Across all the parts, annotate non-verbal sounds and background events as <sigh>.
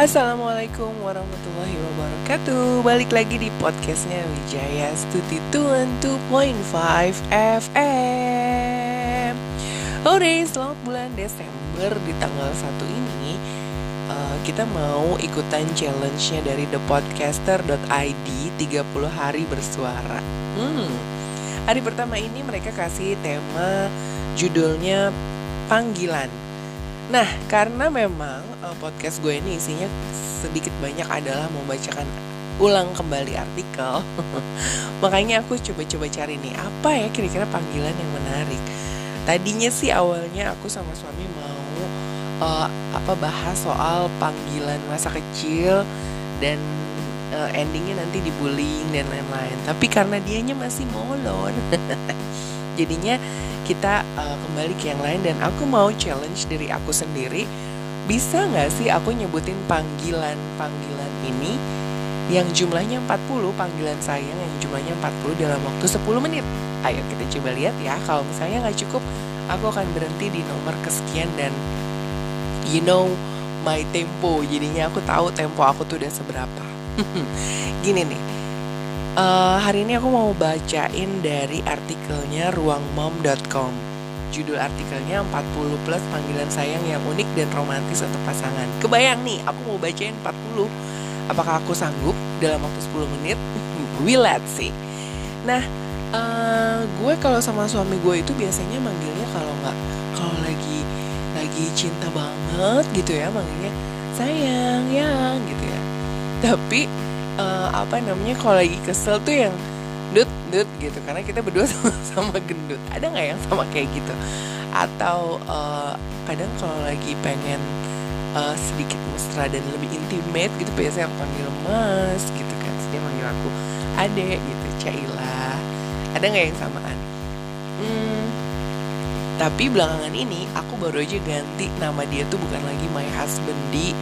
Assalamualaikum warahmatullahi wabarakatuh. Balik lagi di podcastnya Wijaya Stuti 2.5 FM Oke, selamat bulan Desember. Di tanggal 1 ini uh, Kita mau ikutan challenge-nya dari thepodcaster.id 30 hari bersuara. Hmm. Hari pertama ini mereka kasih tema judulnya panggilan Nah, karena memang uh, podcast gue ini isinya sedikit banyak adalah membacakan ulang kembali artikel. <laughs> Makanya aku coba-coba cari nih apa ya kira-kira panggilan yang menarik. Tadinya sih awalnya aku sama suami mau uh, apa bahas soal panggilan masa kecil dan uh, endingnya nanti dibullying dan lain-lain. Tapi karena dianya masih molor, <laughs> jadinya kita uh, kembali ke yang lain dan aku mau challenge diri aku sendiri. Bisa nggak sih aku nyebutin panggilan-panggilan ini yang jumlahnya 40 panggilan sayang yang jumlahnya 40 dalam waktu 10 menit? Ayo kita coba lihat ya. Kalau misalnya nggak cukup aku akan berhenti di nomor kesekian dan you know my tempo. Jadinya aku tahu tempo aku tuh udah seberapa. <laughs> Gini nih Uh, hari ini aku mau bacain dari artikelnya ruangmom.com Judul artikelnya 40 plus panggilan sayang yang unik dan romantis untuk pasangan. Kebayang nih, aku mau bacain 40 Apakah aku sanggup dalam waktu 10 menit? We let's see Nah, uh, gue kalau sama suami gue itu biasanya manggilnya kalau nggak kalau lagi lagi cinta banget gitu ya manggilnya sayang yang gitu ya. Tapi uh, apa namanya kalau lagi kesel tuh yang dut dut gitu. Karena kita berdua <laughs> sama sama gendut. Ada nggak yang sama kayak gitu? Atau uh, kadang kalau lagi pengen uh, sedikit mesra dan lebih intimate gitu biasanya aku panggil mas gitu kan. Dia manggil aku ade gitu Caila. Ada nggak yang samaan? Hmm, tapi belakangan ini aku baru aja ganti nama dia tuh bukan lagi my husband di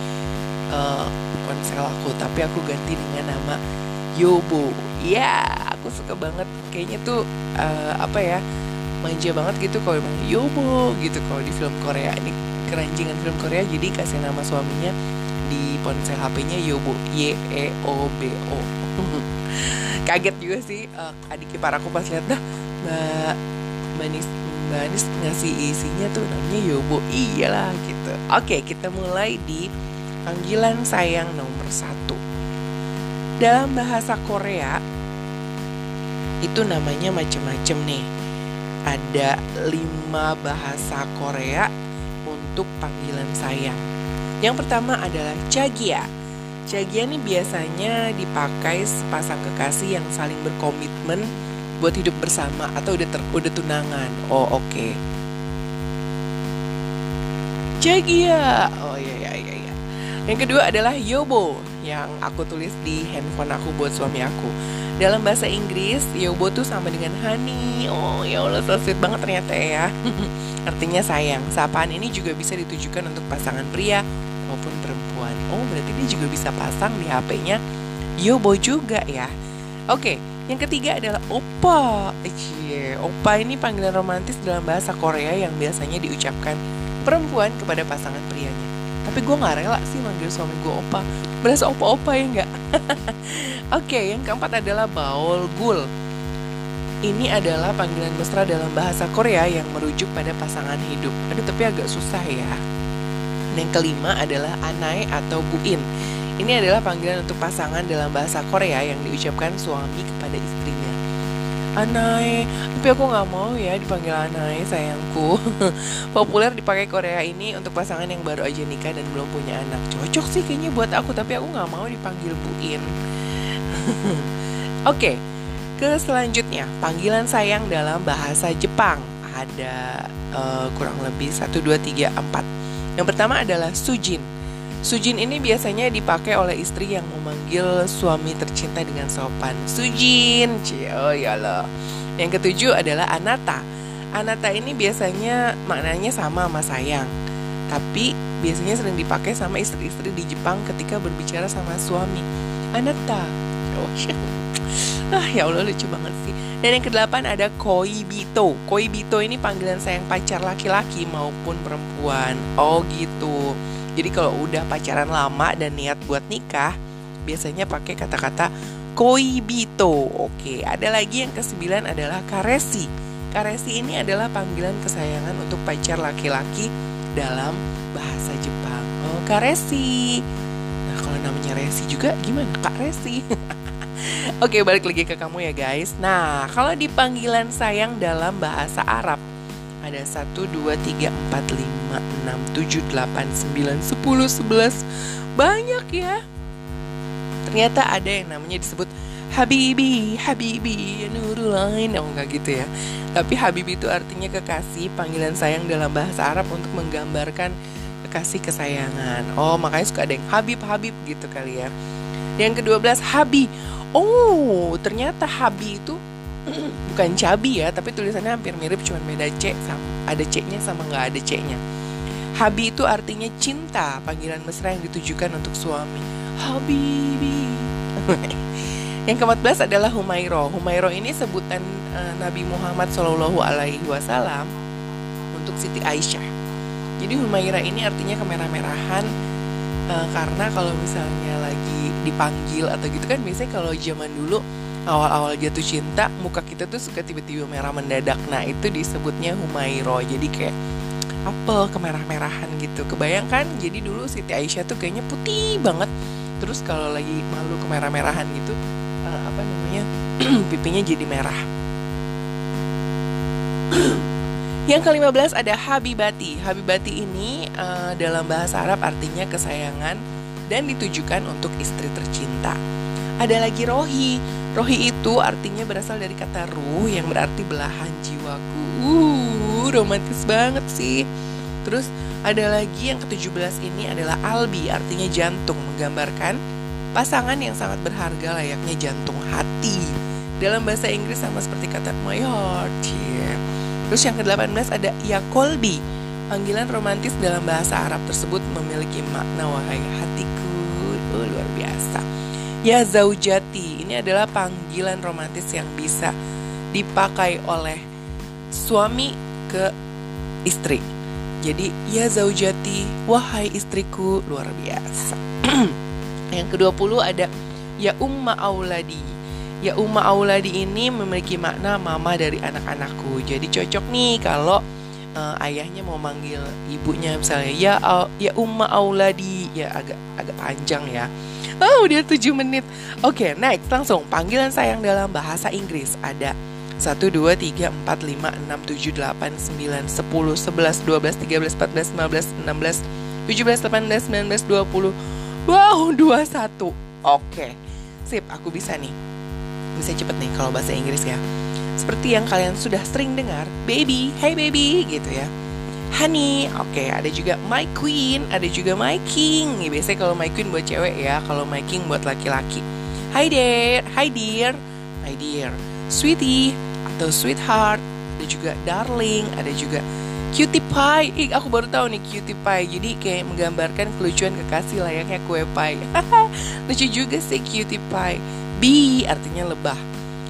uh, ponsel aku tapi aku ganti dengan nama Yobo. Ya aku suka banget. Kayaknya tuh uh, apa ya manja banget gitu kalau bilang Yobo gitu. Kalau di film Korea ini keranjingan film Korea jadi kasih nama suaminya di ponsel HP-nya Yobo. Y E O B O. <laughs> Kaget juga sih uh, adik ipar aku pas lihat dah mbak manis mbak ngasih isinya tuh namanya Yobo. Iyalah gitu. Oke kita mulai di panggilan sayang nomor satu. Dalam bahasa Korea, itu namanya macem-macem nih. Ada lima bahasa Korea untuk panggilan sayang. Yang pertama adalah jagia. Jagia ini biasanya dipakai sepasang kekasih yang saling berkomitmen buat hidup bersama atau udah ter, udah tunangan. Oh oke. Okay. Jagia. Yang kedua adalah Yobo yang aku tulis di handphone aku buat suami aku. Dalam bahasa Inggris, Yobo tuh sama dengan honey. Oh ya Allah, so sweet banget ternyata ya. <laughs> Artinya sayang. Sapaan ini juga bisa ditujukan untuk pasangan pria maupun perempuan. Oh, berarti dia juga bisa pasang di HP-nya Yobo juga ya. Oke, yang ketiga adalah opa. Cie, opa ini panggilan romantis dalam bahasa Korea yang biasanya diucapkan perempuan kepada pasangan prianya tapi gue nggak rela sih manggil suami gue opa. Berasa opa-opa ya nggak? <laughs> Oke okay, yang keempat adalah baul gul. Ini adalah panggilan mesra dalam bahasa Korea yang merujuk pada pasangan hidup. Aduh tapi agak susah ya. Dan yang kelima adalah anai atau buin. Ini adalah panggilan untuk pasangan dalam bahasa Korea yang diucapkan suami kepada istrinya Anai, tapi aku nggak mau ya dipanggil Anai sayangku. <laughs> Populer dipakai Korea ini untuk pasangan yang baru aja nikah dan belum punya anak. Cocok sih kayaknya buat aku, tapi aku nggak mau dipanggil Buin. <laughs> Oke, ke selanjutnya panggilan sayang dalam bahasa Jepang ada uh, kurang lebih 1, 2, 3, 4 Yang pertama adalah Sujin Sujin ini biasanya dipakai oleh istri yang memanggil suami tercinta dengan sopan. Sujin, cio ya loh. Yang ketujuh adalah anata. Anata ini biasanya maknanya sama sama sayang. Tapi biasanya sering dipakai sama istri-istri di Jepang ketika berbicara sama suami. Anata. Oh, ah ya Allah lucu banget sih. Dan yang kedelapan ada koibito. Koibito ini panggilan sayang pacar laki-laki maupun perempuan. Oh gitu. Jadi kalau udah pacaran lama dan niat buat nikah, biasanya pakai kata-kata koibito. Oke, ada lagi yang kesembilan adalah karesi. Karesi ini adalah panggilan kesayangan untuk pacar laki-laki dalam bahasa Jepang. Oh, karesi. Nah, kalau namanya Resi juga gimana? Kak Resi. <laughs> Oke, balik lagi ke kamu ya guys. Nah, kalau di panggilan sayang dalam bahasa Arab ada 1, 2, 3, 4, 5, 6, 7, 8, 9, 10, 11 Banyak ya. Ternyata ada yang namanya disebut Habibi, Habibi, Nurul lain Oh enggak gitu ya. Tapi Habibi itu artinya kekasih Panggilan sayang dalam bahasa Arab untuk menggambarkan kekasih kesayangan. Oh makanya suka ada yang Habib, Habib gitu kali ya. Yang kedua belas Habi. Oh, ternyata Habi itu bukan cabi ya, tapi tulisannya hampir mirip, cuman beda C, ada C-nya sama nggak ada C-nya. Habi itu artinya cinta, panggilan mesra yang ditujukan untuk suami. Habibi. <laughs> yang ke-14 adalah Humairo. Humairo ini sebutan uh, Nabi Muhammad Shallallahu Alaihi Wasallam untuk Siti Aisyah. Jadi Humaira ini artinya kemerah-merahan uh, karena kalau misalnya lagi dipanggil atau gitu kan biasanya kalau zaman dulu awal-awal jatuh cinta muka kita tuh suka tiba-tiba merah mendadak nah itu disebutnya humairo jadi kayak apel kemerah-merahan gitu kebayangkan jadi dulu Siti Aisyah tuh kayaknya putih banget terus kalau lagi malu kemerah-merahan gitu uh, apa namanya <clears throat> pipinya jadi merah <clears throat> yang ke-15 ada Habibati. Habibati ini uh, dalam bahasa Arab artinya kesayangan dan ditujukan untuk istri tercinta. Ada lagi Rohi. Rohi itu artinya berasal dari kata ruh yang berarti belahan jiwaku. Uh, romantis banget sih. Terus ada lagi yang ke-17 ini adalah Albi, artinya jantung, menggambarkan pasangan yang sangat berharga layaknya jantung hati. Dalam bahasa Inggris sama seperti kata my heart. Yeah. Terus yang ke-18 ada ya kolbi. Panggilan romantis dalam bahasa Arab tersebut memiliki makna wahai hatiku. Oh, luar biasa. Ya zaujati. Ini adalah panggilan romantis yang bisa dipakai oleh suami ke istri. Jadi ya zaujati, wahai istriku, luar biasa. <clears throat> yang ke-20 ada ya umma auladi Ya Umma Auladi ini memiliki makna mama dari anak-anakku. Jadi cocok nih kalau uh, ayahnya mau manggil ibunya misalnya ya ya Umma Auladi ya agak agak panjang ya. Oh, udah 7 menit. Oke, okay, next langsung panggilan sayang dalam bahasa Inggris ada 1 2 3 4 5 6 7 8 9 10 11 12 13 14 15 16 17 18 19 20 Wow, 21 Oke okay. Sip, aku bisa nih bisa cepet nih kalau bahasa Inggris ya. Seperti yang kalian sudah sering dengar, baby, hey baby gitu ya. Honey, oke, okay, ada juga my queen, ada juga my king. Ya, biasanya kalau my queen buat cewek ya, kalau my king buat laki-laki. Hi there, hi dear, my dear, sweetie atau sweetheart, ada juga darling, ada juga cutie pie. Ih, aku baru tahu nih cutie pie. Jadi kayak menggambarkan kelucuan kekasih layaknya kue pie. <laughs> Lucu juga sih cutie pie. Bi artinya lebah.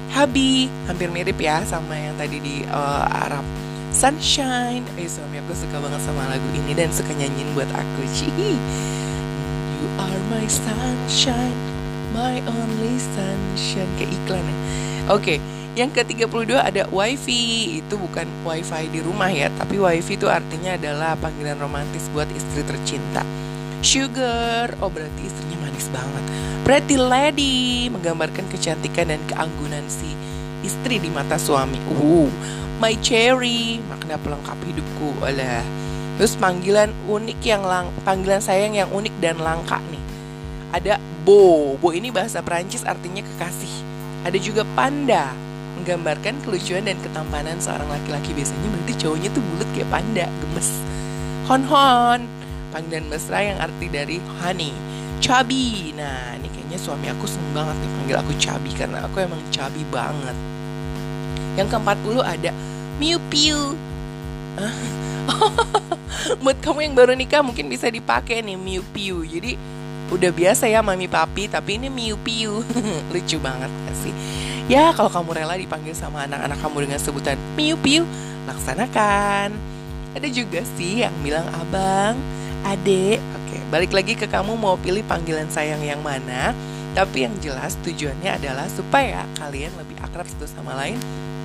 Habi hampir mirip ya sama yang tadi di uh, Arab. Sunshine, eh suami aku suka banget sama lagu ini dan suka nyanyiin buat aku. Cihi. You are my sunshine, my only sunshine kayak iklan ya. Oke, yang ke-32 ada wifi. Itu bukan wifi di rumah ya, tapi wifi itu artinya adalah panggilan romantis buat istri tercinta. Sugar, oh berarti istrinya manis banget. Pretty lady, menggambarkan kecantikan dan keanggunan si istri di mata suami. Uh, my cherry, makna pelengkap hidupku. Oleh. Terus panggilan unik yang lang, panggilan sayang yang unik dan langka nih. Ada bo, bo ini bahasa Perancis artinya kekasih. Ada juga panda, menggambarkan kelucuan dan ketampanan seorang laki-laki biasanya berarti cowoknya tuh bulat kayak panda, gemes. Hon hon, panggilan mesra yang arti dari honey. Chubby. Nah, ini kayaknya suami aku seneng banget nih panggil aku Chubby karena aku emang chubby banget. Yang ke-40 ada Miu Piu. Buat <laughs> kamu yang baru nikah mungkin bisa dipakai nih Miu Piu. Jadi udah biasa ya mami papi tapi ini Miu Piu. <laughs> Lucu banget gak sih? Ya kalau kamu rela dipanggil sama anak-anak kamu dengan sebutan Miu Piu, laksanakan. Ada juga sih yang bilang abang, adek, oke Balik lagi ke kamu mau pilih panggilan sayang yang mana Tapi yang jelas tujuannya adalah supaya kalian lebih akrab satu sama lain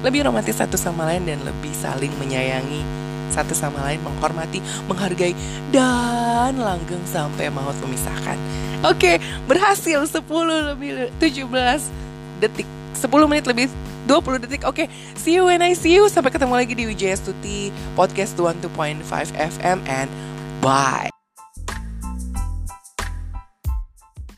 Lebih romantis satu sama lain dan lebih saling menyayangi. Satu sama lain menghormati, menghargai, dan langgeng sampai maut memisahkan. Oke, berhasil 10 lebih 17 detik. 10 menit lebih 20 detik. Oke, see you when I see you. Sampai ketemu lagi di Wijaya Stuti Podcast 12.5 FM And bye